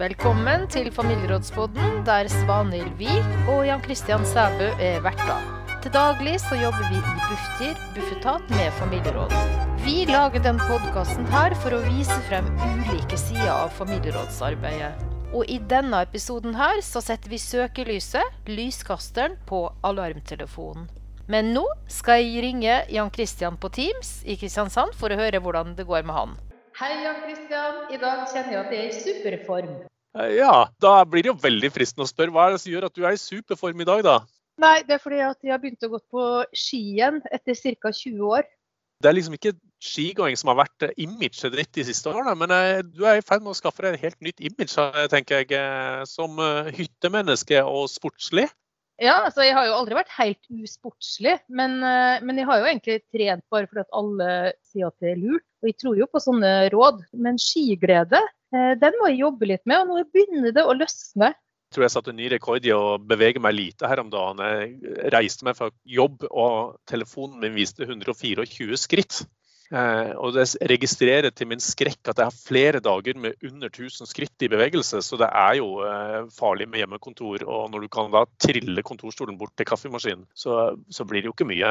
Velkommen til Familierådspodden, der Svanhild Wiik og Jan Christian Sæbø er verter. Til daglig så jobber vi i Bufdir, Bufetat med familieråd. Vi lager den podkasten her for å vise frem ulike sider av familierådsarbeidet. Og i denne episoden her så setter vi søkelyset, lyskasteren, på alarmtelefonen. Men nå skal jeg ringe Jan Christian på Teams i Kristiansand for å høre hvordan det går med han. Hei, Jan Christian. I dag kjenner jeg at jeg er i superform. Eh, ja, da blir det jo veldig fristende å spørre hva er det som gjør at du er i superform i dag, da? Nei, det er fordi at jeg har begynt å gå på ski igjen etter ca. 20 år. Det er liksom ikke skigåing som har vært eh, imaget ditt de siste årene, men eh, du er i ferd med å skaffe deg et helt nytt image, tenker jeg, som hyttemenneske og sportslig. Ja, altså jeg har jo aldri vært helt usportslig, men, men jeg har jo egentlig trent bare fordi at alle sier at det er lurt. Og jeg tror jo på sånne råd. Men skiglede, den må jeg jobbe litt med, og nå begynner det å løsne. Jeg tror jeg satte ny rekord i å bevege meg lite her om dagen. Jeg reiste meg fra jobb, og telefonen min viste 124 skritt. Eh, og jeg registrerer til min skrekk at jeg har flere dager med under 1000 skritt i bevegelse. Så det er jo eh, farlig med hjemmekontor. Og når du kan da trille kontorstolen bort til kaffemaskinen, så, så blir det jo ikke mye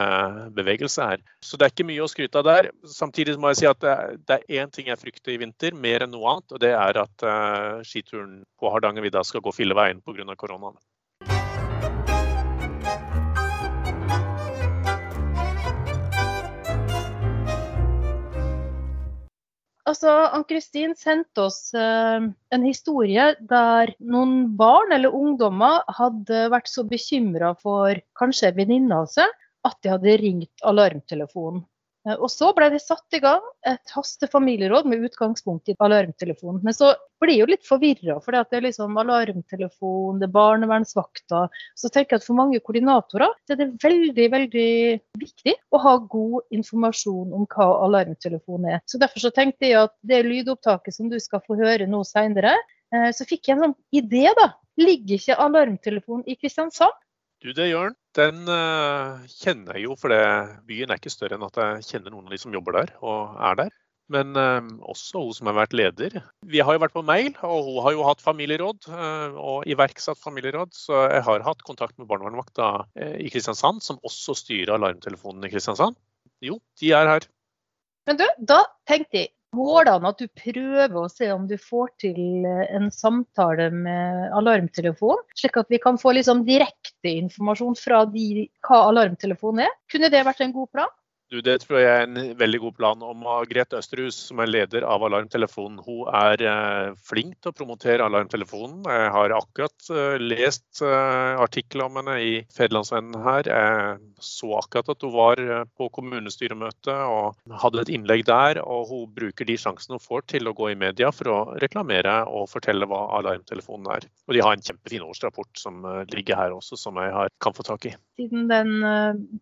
bevegelse her. Så det er ikke mye å skryte av der. Samtidig må jeg si at det er én ting jeg frykter i vinter, mer enn noe annet. Og det er at uh, skituren på Hardangervidda skal gå filleveien pga. koronaen. Altså, Ann-Kristin sendte oss uh, en historie der noen barn eller ungdommer hadde vært så bekymra for kanskje venninna av at de hadde ringt alarmtelefonen. Eh, og så ble det satt i gang et hastefamilieråd med utgangspunkt i alarmtelefonen. Men så blir jeg jo litt forvirra, for det er liksom alarmtelefon, det er barnevernsvakter. Så tenker jeg at for mange koordinatorer er det veldig veldig viktig å ha god informasjon om hva alarmtelefon er. Så Derfor så tenkte jeg at det lydopptaket som du skal få høre nå seinere, eh, så fikk jeg en sånn idé, da. Ligger ikke alarmtelefonen i Kristiansand? Du det, Jørn. Den uh, kjenner jeg jo, for byen er ikke større enn at jeg kjenner noen av de som jobber der og er der. Men uh, også hun som har vært leder. Vi har jo vært på mail, og hun har jo hatt familieråd uh, og iverksatt familieråd. Så jeg har hatt kontakt med barnevernvakta i Kristiansand, som også styrer alarmtelefonen i Kristiansand. Jo, de er her. Men du, da tenkte jeg Går det an at du prøver å se om du får til eh, en samtale med alarmtelefon, slik at vi kan få liksom direkte informasjon fra de, hva alarmtelefonen er? Kunne det vært en god plan? Du, det tror jeg er en veldig god plan. Og Margrethe Østerhus, som er leder av Alarmtelefonen, hun er eh, flink til å promotere Alarmtelefonen. Jeg har akkurat eh, lest eh, artikler om henne i Federlandsvennen her. Jeg så akkurat at hun var på kommunestyremøte og hadde et innlegg der. Og hun bruker de sjansene hun får til å gå i media for å reklamere og fortelle hva Alarmtelefonen er. Og de har en kjempefin årsrapport som ligger her også, som jeg kan få tak i. Siden den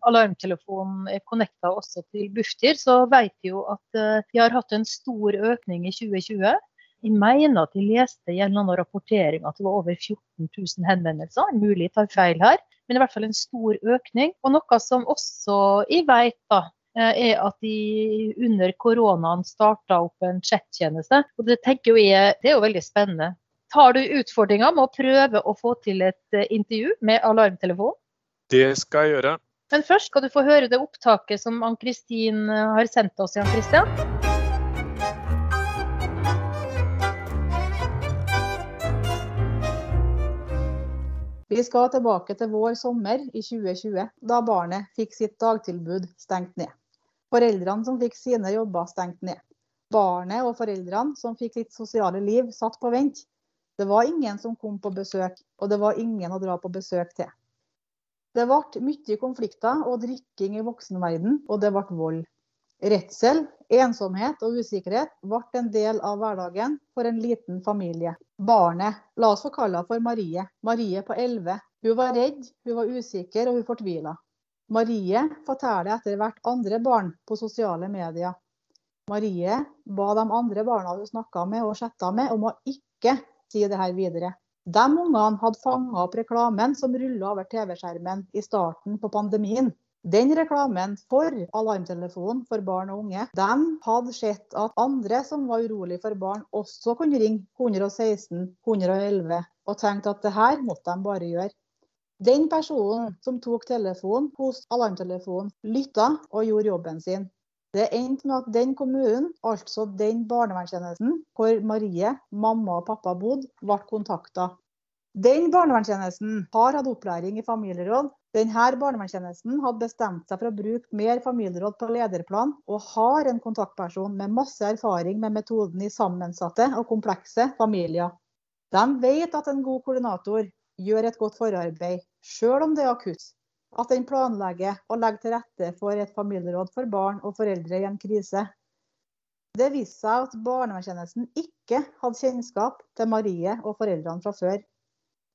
alarmtelefonen er connecta også til Bufdir, så vet vi jo at eh, vi har hatt en stor økning i 2020. Jeg mener at jeg leste i en rapportering at det var over 14 000 henvendelser. Mulig jeg tar feil her, men i hvert fall en stor økning. Og noe som også jeg vet, da, eh, er at de under koronaen starta opp en chattjeneste. Og det tenker jeg, det er jo veldig spennende. Tar du utfordringa med å prøve å få til et eh, intervju med alarmtelefon? Det skal jeg gjøre. Men først skal du få høre det opptaket som Ann-Kristin eh, har sendt oss. Jan Christian. Vi skal tilbake til vår sommer i 2020, da barnet fikk sitt dagtilbud stengt ned. Foreldrene som fikk sine jobber stengt ned. Barnet og foreldrene som fikk sitt sosiale liv satt på vent. Det var ingen som kom på besøk, og det var ingen å dra på besøk til. Det ble mye konflikter og drikking i voksenverden, og det ble vold. Redsel, ensomhet og usikkerhet ble en del av hverdagen for en liten familie. Barnet, la oss få kalle henne for Marie. Marie på 11. Hun var redd, hun var usikker og hun fortvila. Marie forteller etter hvert andre barn på sosiale medier. Marie ba de andre barna hun snakka med og chatta med om å ikke si det her videre. De ungene hadde fanga opp reklamen som rulla over TV-skjermen i starten på pandemien. Den reklamen for alarmtelefonen for barn og unge, de hadde sett at andre som var urolig for barn, også kunne ringe 116 111 og tenkte at det her måtte de bare gjøre. Den personen som tok telefonen hos alarmtelefonen, lytta og gjorde jobben sin. Det endte med at den kommunen, altså den barnevernstjenesten hvor Marie, mamma og pappa bodde, ble kontakta. Den barnevernstjenesten har hatt opplæring i familieråd denne barnevernstjenesten hadde bestemt seg for å bruke mer familieråd på lederplan, og har en kontaktperson med masse erfaring med metoden i sammensatte og komplekse familier. De vet at en god koordinator gjør et godt forarbeid, selv om det er akutt. At den planlegger og legger til rette for et familieråd for barn og foreldre i en krise. Det viste seg at barnevernstjenesten ikke hadde kjennskap til Marie og foreldrene fra før.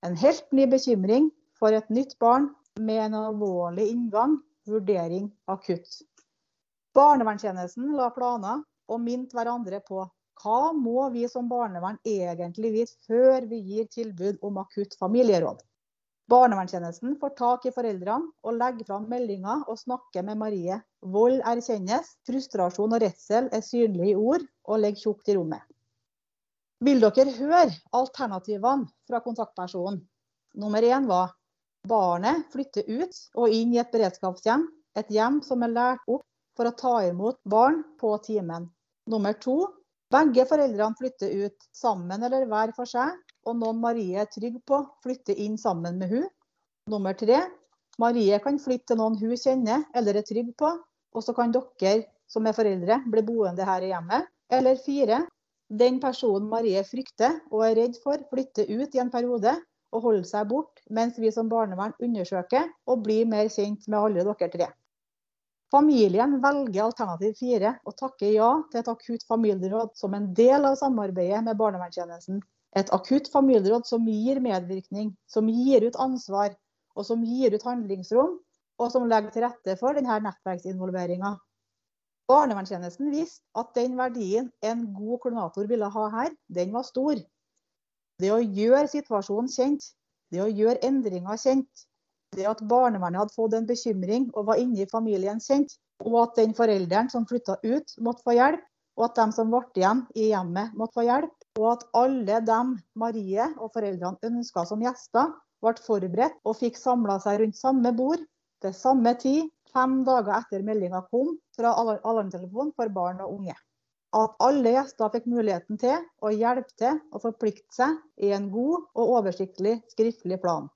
En helt ny bekymring for et nytt barn med en alvorlig inngang, vurdering akutt. Barnevernstjenesten la planer og minte hverandre på hva må vi som barnevern egentlig vite før vi gir tilbud om akutt familieråd. Barnevernstjenesten får tak i foreldrene og legger fram meldinger og snakker med Marie. Vold erkjennes, frustrasjon og redsel er synlige i ord og ligger tjukt i rommet. Vil dere høre alternativene fra kontaktpersonen? Nummer én var Barnet flytter ut og inn i et beredskapshjem, et hjem som er lært opp for å ta imot barn på timen. Nummer to. Begge foreldrene flytter ut sammen eller hver for seg, og noen Marie er trygg på, flytter inn sammen med hun. Nummer tre. Marie kan flytte til noen hun kjenner eller er trygg på, og så kan dere som er foreldre bli boende her i hjemmet. Eller fire. Den personen Marie frykter og er redd for, flytter ut i en periode og holder seg bort, mens vi som barnevern undersøker og blir mer kjent med alle dere tre. Familien velger alternativ fire og takker ja til et akutt familieråd som en del av samarbeidet med barnevernstjenesten. Et akutt familieråd som gir medvirkning, som gir ut ansvar, og som gir ut handlingsrom, og som legger til rette for denne nettverksinvolveringa. Barnevernstjenesten viste at den verdien en god koordinator ville ha her, den var stor. Det å gjøre situasjonen kjent, det å gjøre endringer kjent, det at barnevernet hadde fått en bekymring og var inne i familien kjent, og at den forelderen som flytta ut, måtte få hjelp, og at de som ble igjen i hjemmet, måtte få hjelp, og at alle dem Marie og foreldrene ønska som gjester, ble forberedt og fikk samla seg rundt samme bord til samme tid, fem dager etter meldinga kom fra alarmtelefonen for barn og unge at alle gjester fikk muligheten til å hjelpe til å forplikte seg i en god og oversiktlig skriftlig plan.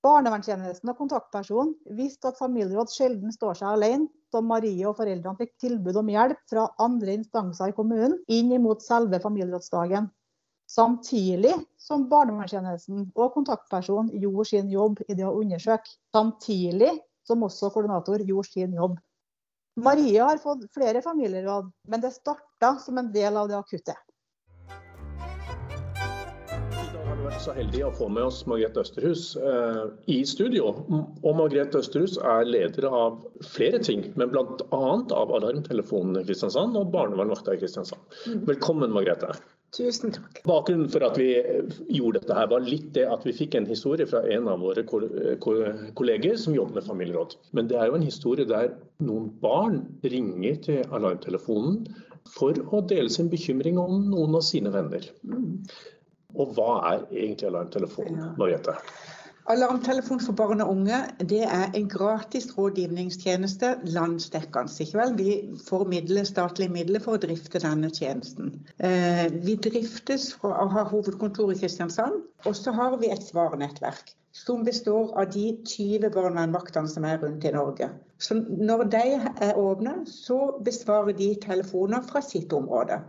Barnevernstjenesten og kontaktpersonen visste at familieråd sjelden står seg alene, så Marie og foreldrene fikk tilbud om hjelp fra andre instanser i kommunen inn mot selve familierådsdagen. Samtidig som barnevernstjenesten og kontaktpersonen gjorde sin jobb i det å undersøke. Samtidig som også koordinator gjorde sin jobb. Marie har fått flere familieråd, men det starta som en del av det akutte. Vært så heldige å få med oss Margrethe Østerhus eh, i studio. Og Margrethe Østerhus er leder av flere ting, men bl.a. av Alarmtelefonen i Kristiansand og Barnevernvakta i Kristiansand. Mm. Velkommen, Margrethe. Tusen takk. Bakgrunnen for at vi gjorde dette her var litt det at vi fikk en historie fra en av våre kolleger som jobber med familieråd. Men det er jo en historie der noen barn ringer til alarmtelefonen for å dele sin bekymring om noen av sine venner. Og hva er egentlig alarmtelefonen, Mariette? Alarmtelefon for barn og unge det er en gratis rådgivningstjeneste landsdekkende. Ikke vel? Vi får midler, statlige midler for å drifte denne tjenesten. Eh, vi driftes fra å ha hovedkontor i Kristiansand, og så har vi et svarnettverk som består av de 20 barnevernsvaktene som er rundt i Norge. Så når de er åpne, så besvarer de telefoner fra sitt område.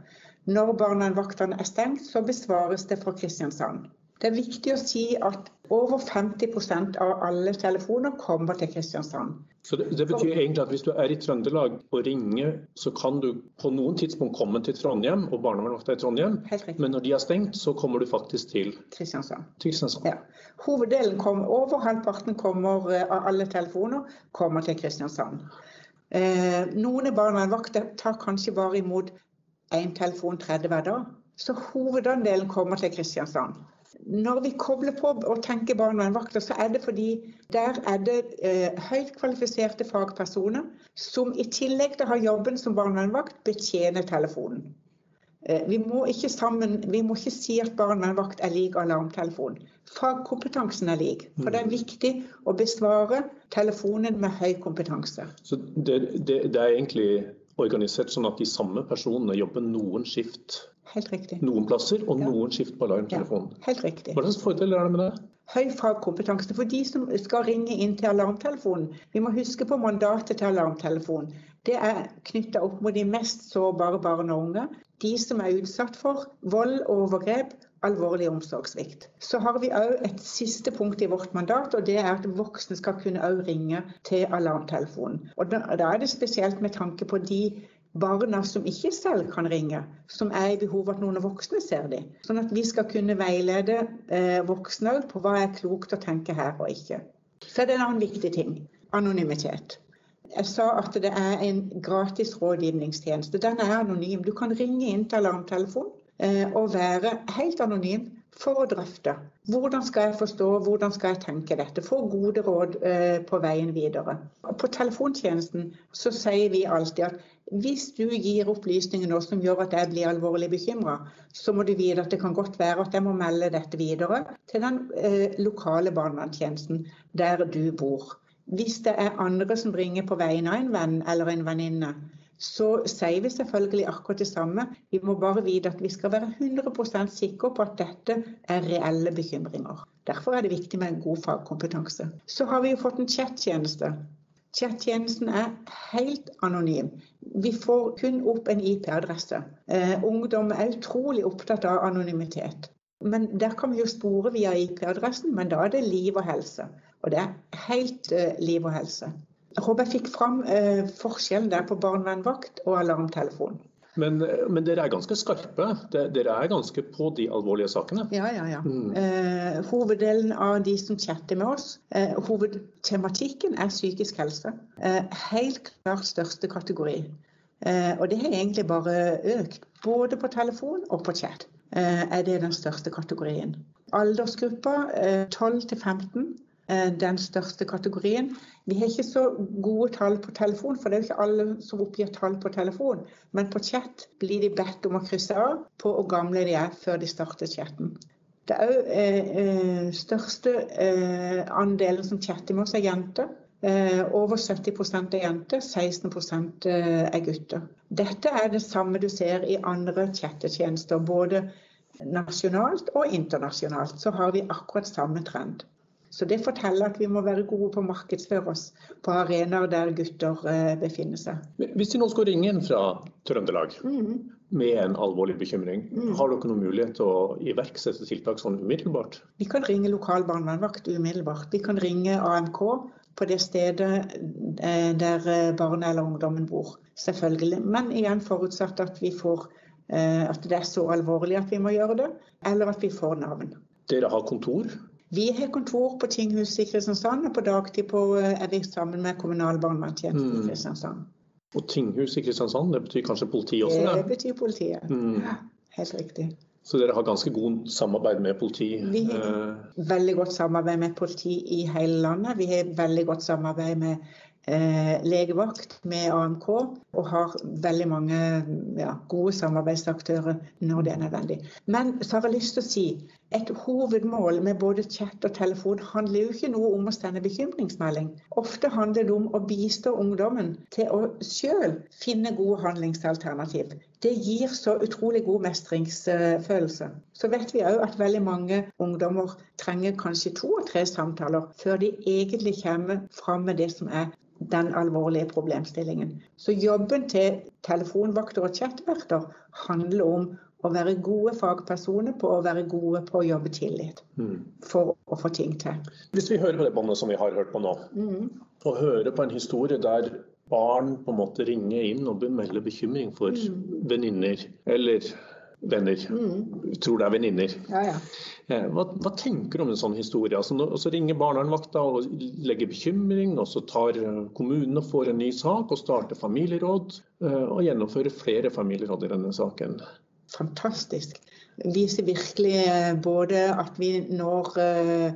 Når barnevernsvaktene er stengt, så besvares det fra Kristiansand. Det er viktig å si at over 50% av alle telefoner kommer til Kristiansand. Så det, det, betyr egentlig at hvis du er i Trøndelag og ringer, så kan du på noen tidspunkt komme til Trondheim, og barnevernsvakta i Trondheim. Men når de har stengt, så kommer du faktisk til Kristiansand. Kristiansand. Ja. Hoveddelen kommer, over halvparten kommer, eh, av alle telefoner kommer til Kristiansand. Eh, noen barnevernsvakter tar kanskje bare imot én telefon 30 hver dag. Så hovedandelen kommer til Kristiansand. Når vi kobler på og tenker barnevernvakter, så er det fordi der er det eh, høyt kvalifiserte fagpersoner som i tillegg til å ha jobben som barnevernvakt, betjener telefonen. Eh, vi må, ikke sammen, vi må ikke si at barnevernvakt er lik alarmtelefon. Fagkompetansen er lik. For det er viktig å besvare telefonen med høy kompetanse. Så det, det, det er egentlig organisert sånn at de samme personene jobber noen skift Helt riktig. noen plasser, og Ja. noen skift på alarmtelefonen. Helt riktig. Hva slags fordeler er det med det? Høy fagkompetanse for de som skal ringe inn til alarmtelefonen. Vi må huske på mandatet til alarmtelefonen. Det er knytta opp mot de mest sårbare barn og unge. De som er utsatt for vold og overgrep, alvorlig omsorgssvikt. Så har vi òg et siste punkt i vårt mandat, og det er at voksne skal kunne òg ringe til alarmtelefonen. Og da, er det spesielt med tanke på de barna som ikke selv kan ringe, som er i behov av at noen av voksne ser dem. Sånn at vi skal kunne veilede eh, voksne på hva er klokt å tenke her og ikke. Så er det en annen viktig ting. Anonymitet. Jeg sa at det er en gratis rådgivningstjeneste. Den er anonym. Du kan ringe inn til alarmtelefon eh, og være helt anonym for å drøfte. Hvordan skal jeg forstå, hvordan skal jeg tenke dette? Få gode råd eh, på veien videre. På telefontjenesten så sier vi alltid at hvis du gir opplysninger nå som gjør at jeg blir alvorlig bekymra, så må du vite at det kan godt være at jeg må melde dette videre til den eh, lokale barnevernstjenesten der du bor. Hvis det er andre som ringer på vegne av en venn eller en venninne, så sier vi selvfølgelig akkurat det samme. Vi må bare vite at vi skal være 100% sikre på at dette er reelle bekymringer. Derfor er det viktig med en god fagkompetanse. Så har vi jo fått en chattjeneste. Chattjenesten er helt anonym. Vi får kun opp en IP-adresse. Eh, ungdom er utrolig opptatt av anonymitet. Men Der kan vi jo spore via IP-adressen, men da er det liv og helse. Og det er helt eh, liv og helse. Jeg håper jeg fikk fram eh, forskjellen der på barnevernvakt og alarmtelefon. Men, men dere er ganske skarpe. Dere er ganske på de alvorlige sakene. Ja, ja, ja. Mm. Eh, hoveddelen av de som chatter med oss, eh, hovedtematikken er psykisk helse. Eh, helt klart største kategori. Eh, og det har egentlig bare økt. Både på telefon og på chat eh, er det den største kategorien. Aldersgruppa eh, 12 til 15 eh, den største kategorien. Vi har ikke så gode tall på telefon, for det er jo ikke alle som oppgir tall på telefon. Men på chat blir de bedt om å krysse av på hvor gamle de er før de starter chatten. Det er òg eh, eh, største eh, andelen som chatter med oss, er jenter. Eh, over 70 er jenter, 16 eh, er gutter. Dette er det samme du ser i andre chattetjenester. Både nasjonalt og internasjonalt så har vi akkurat samme trend. Så det forteller at vi må være gode på å markedsføre oss på arenaer der gutter eh, befinner seg. Hvis de nå skulle ringe inn fra Trøndelag med en alvorlig bekymring, har dere noen mulighet til å iverksette tiltak sånn umiddelbart? Vi kan ringe lokal barnevernvakt umiddelbart. Vi kan ringe AMK på det stedet eh, der eh, barnet eller ungdommen bor. Selvfølgelig. Men igjen forutsatt at vi får at det er så alvorlig at vi må gjøre det, eller at vi får navn. Dere har kontor. Vi har kontor på tinghuset i Kristiansand, og på dagtid på, eh, er vi sammen med kommunal barnevernstjeneste i Mm. Kristiansand. Og tinghus i Kristiansand, det betyr kanskje politi også? Det Det. betyr politiet. Mm. Ja, helt riktig. Så dere har ganske god samarbeid med politi? Vi- har veldig godt samarbeid med politi i hele landet. Vi har veldig godt samarbeid med eh, legevakt, med AMK, og har veldig mange ja, gode samarbeidsaktører når det er nødvendig. Men så har jeg lyst til å si et hovedmål med både chat og telefon handler jo ikke noe om å sende bekymringsmelding. Ofte handler det om å bistå ungdommen til å sjøl finne gode handlingsalternativ. Det gir så utrolig god mestringsfølelse. Så vet vi òg at veldig mange ungdommer trenger kanskje to og tre samtaler før de egentlig kommer fram med det som er den alvorlige problemstillingen. Så jobben til telefonvakter og chatverter handler om å være gode fagpersoner på å være gode på å jobbe tillit mm. for å få ting til. Hvis vi hører på det båndet som vi har hørt på nå, og hører på en historie der barn på en måte ringer inn og melder bekymring for venninner eller venner, tror det er venninner. Ja, ja. Eh, Hva, hva tenker du om en sånn historie? Altså, og så ringer barnevernvakta og legger bekymring, og så tar kommunen og får en ny sak og starter familieråd, eh, og gjennomfører flere familieråd i denne saken. fantastisk. Det viser virkelig eh, både at vi når uh,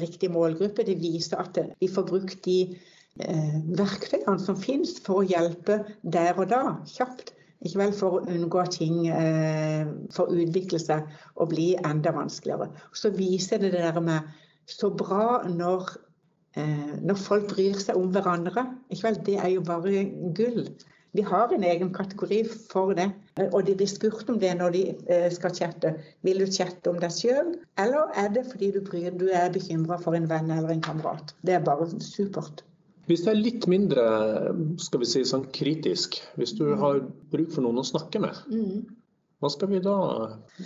riktig målgruppe, det viser at vi får brukt de verktøyene som finnes for å hjelpe der og da, kjapt. Ikke vel For å unngå at ting eh, får utvikle seg og bli enda vanskeligere. Så viser det det der med så bra når, eh, når folk bryr seg om hverandre. Ikke vel, Det er jo bare gull. Vi har en egen kategori for det. Og de blir spurt om det når de eh, skal chatte. Vil du chatte om deg sjøl, eller er det fordi du, bryr, du er bekymra for en venn eller en kamerat? Det er bare supert. Hvis det er litt mindre skal vi si, sånn kritisk, hvis du mm. har bruk for noen å snakke med, mm. hva, skal vi da,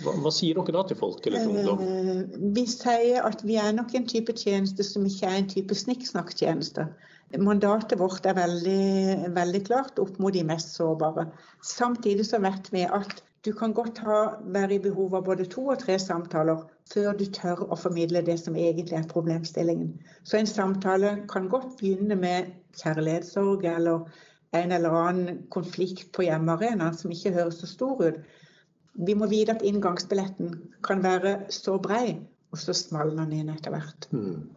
hva, hva, sier dere da til folk eller til ungdom? Eh, vi sier at vi er nok en type tjeneste som ikke er en type snikksnakktjeneste. Mandatet vårt er veldig, veldig klart opp mot de mest sårbare. Samtidig så vet vi at du kan godt ha, være i behov av både to og tre samtaler før du tør å formidle det som egentlig er problemstillingen. Så en samtale kan godt begynne med kjærlighetssorg eller en eller annen konflikt på hjemmearenaen som ikke høres så stor ut. Vi må vite at inngangsbilletten kan være så brei, og så smaller den inn etter hvert. Mm.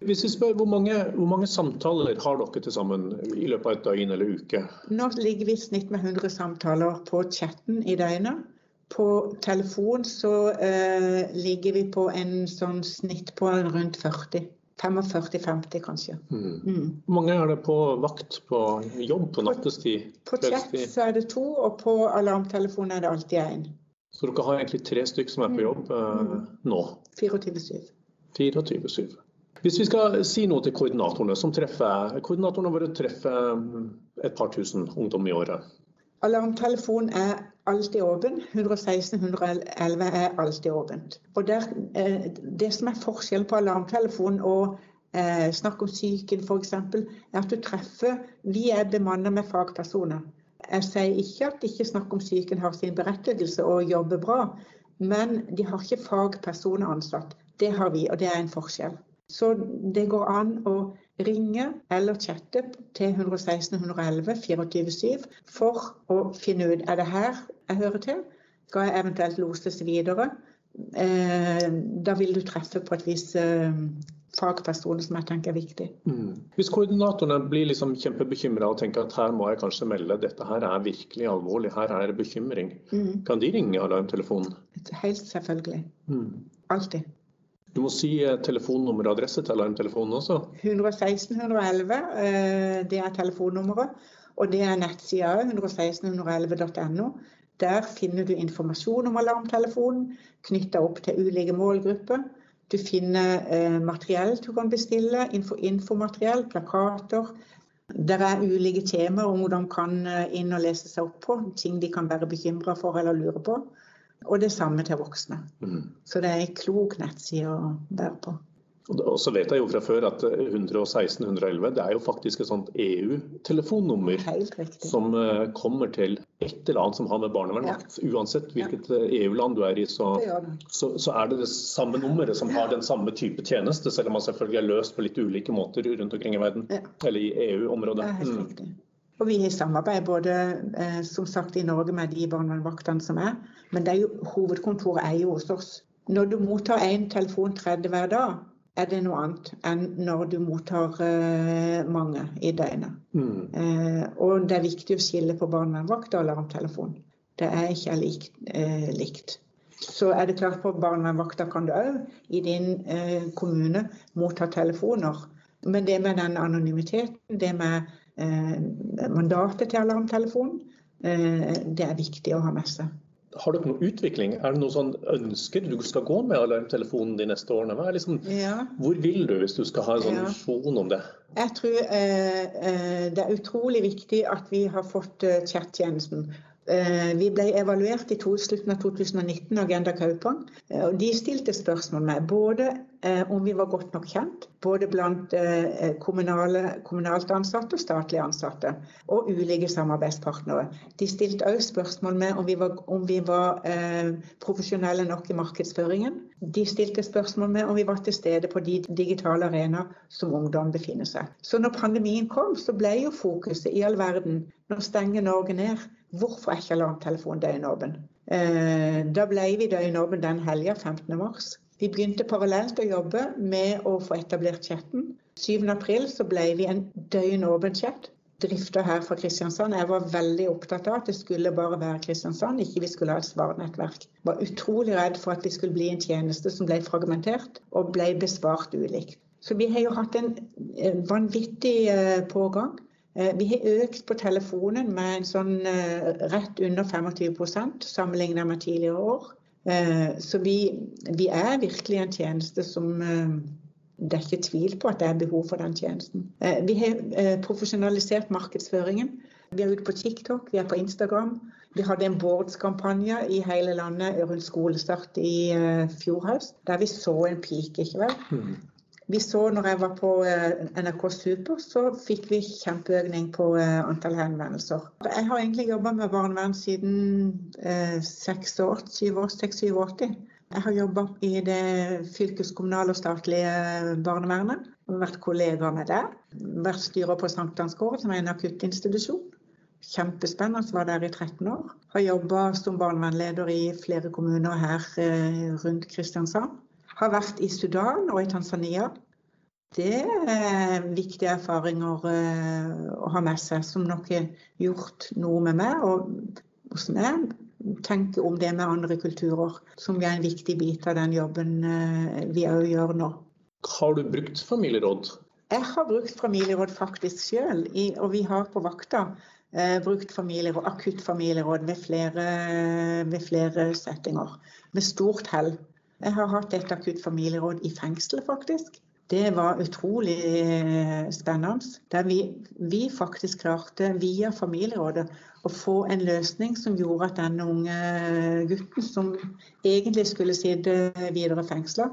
Hvis vi spør, hvor mange, hvor mange, samtaler har dere til sammen i løpet av et døgn eller uke? Nå ligger vi i snitt med 100 samtaler på chatten i døgnet. På telefon så eh, ligger vi på en sånn snitt på rundt 40. 45-50 kanskje. Mm. Mm. Hvor mange er det på vakt på jobb på nattestid? På, på chat så er det to, og på alarmtelefon er det alltid én. Så dere har egentlig tre stykker som er på mm. jobb eh, mm. nå? 24-7. 24-7. Hvis vi skal si noe til koordinatorene, som treffer koordinatorene våre treffer mm, et par tusen ungdom i året. Alarmtelefonen er alltid åpen. 116 111 er alltid åpent. Og der, eh, Det som er forskjellen på alarmtelefonen og eh, snakk om psyken f.eks., er at du treffer Vi er bemannet med fagpersoner. Jeg sier ikke at ikke snakk om psyken har sin berettigelse og jobber bra, men de har ikke fagpersoner ansatt. Det har vi, og det er en forskjell. Så det går an å ringe eller chatte til 116 111 24-7 for å finne ut er det her jeg hører til. Skal jeg eventuelt loses videre? Eh, da vil du treffe på et vis eh, fagpersoner som jeg tenker er viktig. Mm. Hvis koordinatorene blir liksom kjempebekymra og tenker at her må jeg kanskje melde, dette her er virkelig alvorlig, her er det bekymring, mm. kan de ringe alarmtelefonen? Helt selvfølgelig. Mm. Alltid. Du må si eh, telefonnummer og adresse til alarmtelefonen også. 116 111, eh, det er telefonnummeret. Og det er nettsida 116111.no. Der finner du informasjon om alarmtelefonen knytta opp til ulike målgrupper. Du finner eh, materiell du kan bestille, info, infomateriell, plakater. Det er ulike temaer om hvordan de kan inn og lese seg opp på, ting de kan være bekymra for eller lure på. Og det samme til voksne. Mm. Så det er ei klok nettside å være på. Og så vet jeg jo fra før at 116 111 det er jo faktisk et sånt EU-telefonnummer som uh, kommer til et eller annet som har med barnevern Ja. Uansett hvilket ja. Eh, EU-land du er i, så, så, så, er det det samme nummeret som har den samme type tjeneste, selv om man selvfølgelig er løst på litt ulike måter rundt omkring i verden. Ja. Eller i EU-området. Mm. Og vi har samarbeid både eh, som sagt i Norge med de barnevernsvaktene som er, men er jo, hovedkontoret er jo hos oss. Når du mottar én telefon 30 hver dag, er det noe annet enn når du mottar eh, mange i døgnet. Mm. Eh, og det er viktig å skille på barnevernvakt og alarmtelefon. Det er ikke likt. Eh, likt. Så er det klart på barnevernvakta kan du òg i din eh, kommune motta telefoner. Men det med den anonymiteten, det med mandatet til alarmtelefonen. Eh, det er viktig å ha med seg. Har dere noe utvikling? Er det noe sånn ønsker du skal gå med alarmtelefonen de neste årene? Liksom, ja. Hvor vil du hvis du skal ha en sånn ja. visjon om det? Jeg tror eh, eh, det er utrolig viktig at vi har fått eh, chattjenesten. Eh, vi ble evaluert i to, slutten av 2019 av Agenda Kaupang. Eh, og de stilte spørsmål med både eh, om vi var godt nok kjent, både blant kommunale, kommunalt ansatte og statlig ansatte, og ulike samarbeidspartnere. De stilte også spørsmål med om vi var, om vi var eh, profesjonelle nok i markedsføringen. De stilte spørsmål med om vi var til stede på de digitale arenaer som ungdom befinner seg. Så når pandemien kom, så ble jo fokuset i all verden Nå stenger Norge ned. Hvorfor er ikke alarmtelefonen døgnåpen? Eh, da ble vi døgnåpen den helga 15. mars. Vi begynte parallelt å jobbe med å få etablert chatten. 7. april så ble vi en døgnåpen chat. Drifta her fra Kristiansand. Jeg var veldig opptatt av at det skulle bare være Kristiansand, ikke vi skulle ha et svarnettverk. Jeg var utrolig redd for at vi skulle bli en tjeneste som ble fragmentert og ble besvart ulikt. Så vi har jo hatt en vanvittig eh, pågang. Eh, vi har økt på telefonen med en sånn eh, rett under 25% sammenlignet med tidligere år. Eh, så vi, vi, er virkelig en tjeneste som Det er ikke tvil på at det er behov for den tjenesten. Vi har profesjonalisert markedsføringen. Vi er ute på TikTok, vi er på Instagram. Vi hadde en boardskampanje i hele landet rundt skolestart i fjor høst, der vi så en peak. ikke vel? Vi så når jeg var på eh, NRK Super, så fikk vi kjempeøkning på eh, antall henvendelser. Jeg har egentlig jobba med barnevern siden eh, 6 år, 86. Jeg har jobba i det fylkeskommunale og statlige barnevernet. Vært kollega med det. Vært styrer på Sankthansgården, som er en akuttinstitusjon. Kjempespennende, var der i 13 år. Har jobba som barnevernleder i flere kommuner her eh, rundt Kristiansand. Har vært i Sudan og i Tanzania. Det er viktige erfaringer eh, å ha med seg, som nok har gjort noe med meg. Og hvordan jeg tenker om det med andre kulturer, som er en viktig bit av den jobben eh, vi òg gjør nå. Har du brukt familieråd? Jeg har brukt familieråd faktisk sjøl, og vi har på vakta eh, brukt familieråd, akutt familieråd ved flere, ved flere settinger. Med stort hell. Jeg har hatt et akutt familieråd i fengselet, faktisk. Det var utrolig eh, spennende. Der vi, vi, faktisk klarte via familierådet å få en løsning som gjorde at denne unge gutten, som egentlig skulle sitte videre fengsla,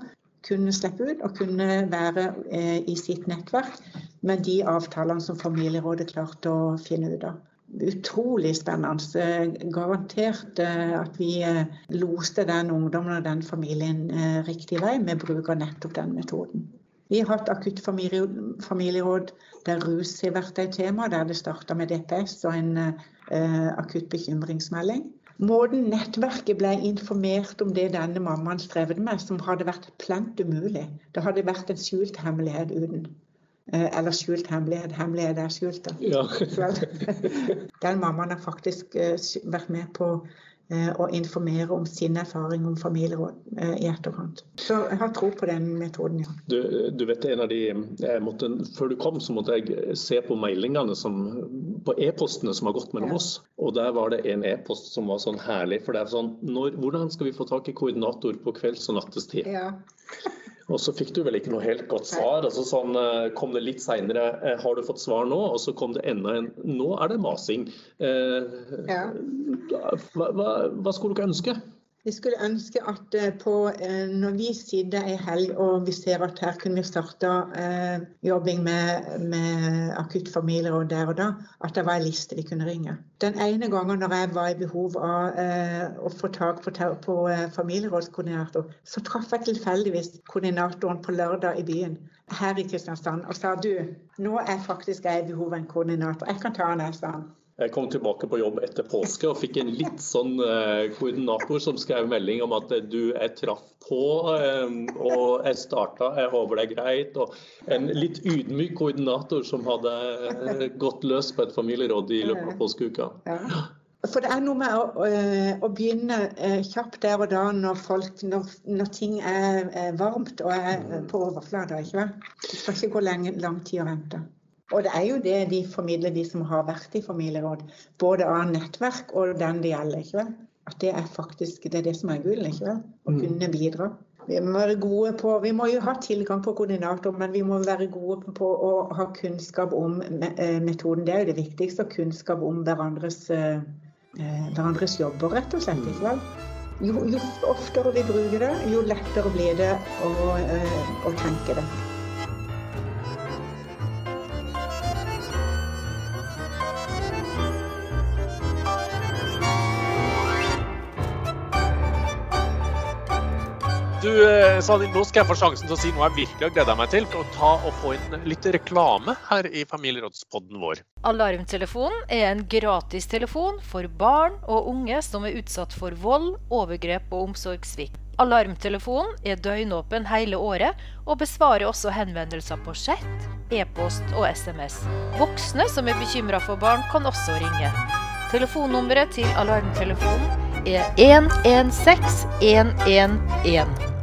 kunne slippe ut og kunne være eh, i sitt nettverk med de avtalene som familierådet klarte å finne ut av utrolig spennende. Garantert eh, at vi eh, loste den ungdommen og den familien eh, riktig vei med bruk av nettopp den metoden. Vi har hatt akutt familieråd der rus har vært et tema, der det starta med DPS og en akutt bekymringsmelding. Måten nettverket ble informert om det denne mammaen strevde med, som hadde vært plent umulig. Det hadde vært en skjult hemmelighet uten. Eh, eller skjult hemmelighet. Hemmelighet er skjult. Da. Ja. Den mammaen har faktisk eh, vært med på eh, å informere om sin erfaring om familieråd i etterkant. Så jeg har tro på den metoden, ja. Du, du vet en av de, måtte, Før du kom, så måtte jeg se på meldingene som, på e-postene som har gått mellom ja. oss. Og der var det en e-post som var sånn herlig. For det er sånn når, Hvordan skal vi få tak i koordinator på kvelds- og nattestid? Ja. Og så fikk du vel ikke noe helt godt svar. Altså sånn, eh, kom det litt seinere, eh, har du fått svar nå? Og så kom det enda en, nå er det masing. Eh, ja. hva, hva, hva skulle dere ønske? Vi skulle ønske at eh, på, eh, når vi sitter ei helg og vi ser at her kunne vi starta eh, jobbing med, med akutt familieråd der og da, at det var ei liste vi kunne ringe. Den ene gangen når jeg var i behov av eh, å få tak på, på eh, familierådskoordinator, så traff jeg tilfeldigvis koordinatoren på lørdag i byen her i Kristiansand og sa du, nå er faktisk jeg i behov av en koordinator. Jeg kan ta han, jeg, sa han. Jeg kom tilbake på jobb etter påske og fikk en litt sånn eh, koordinator som skrev melding om at du, jeg traff på eh, og jeg starta, jeg håper det er greit. Og en litt ydmyk koordinator som hadde eh, gått løs på et familieråd i løpet av påskeuka. For det er noe med å, å begynne kjapt der og da når, folk, når, når ting er, er, varmt og er på overflata. Det skal ikke gå lenge, lang tid å vente. Og det er jo det de formidler, de som har vært i familieråd. Både av nettverk og den det gjelder. ikke vel? At det er faktisk det, er det som er gull. ikke vel? Å mm. kunne bidra. Vi må være gode på, vi må jo ha tilgang på koordinator, men vi må være gode på å ha kunnskap om eh, metoden. Det er jo det viktigste. Kunnskap om hverandres, eh, eh, hverandres jobber, rett og slett. ikke vel? Jo, jo oftere vi bruker det, jo lettere blir det å, å tenke det. Du, sa så nå skal jeg få sjansen til å si noe jeg virkelig har gleda meg til. Å ta og få inn litt reklame her i familierådspodden vår. Alarmtelefonen er en gratis telefon for barn og unge som er utsatt for vold, overgrep og omsorgssvikt. Alarmtelefonen er døgnåpen hele året, og besvarer også henvendelser på chat, e-post og SMS. Voksne som er bekymra for barn, kan også ringe. Telefonnummeret til alarmtelefonen er 116 111.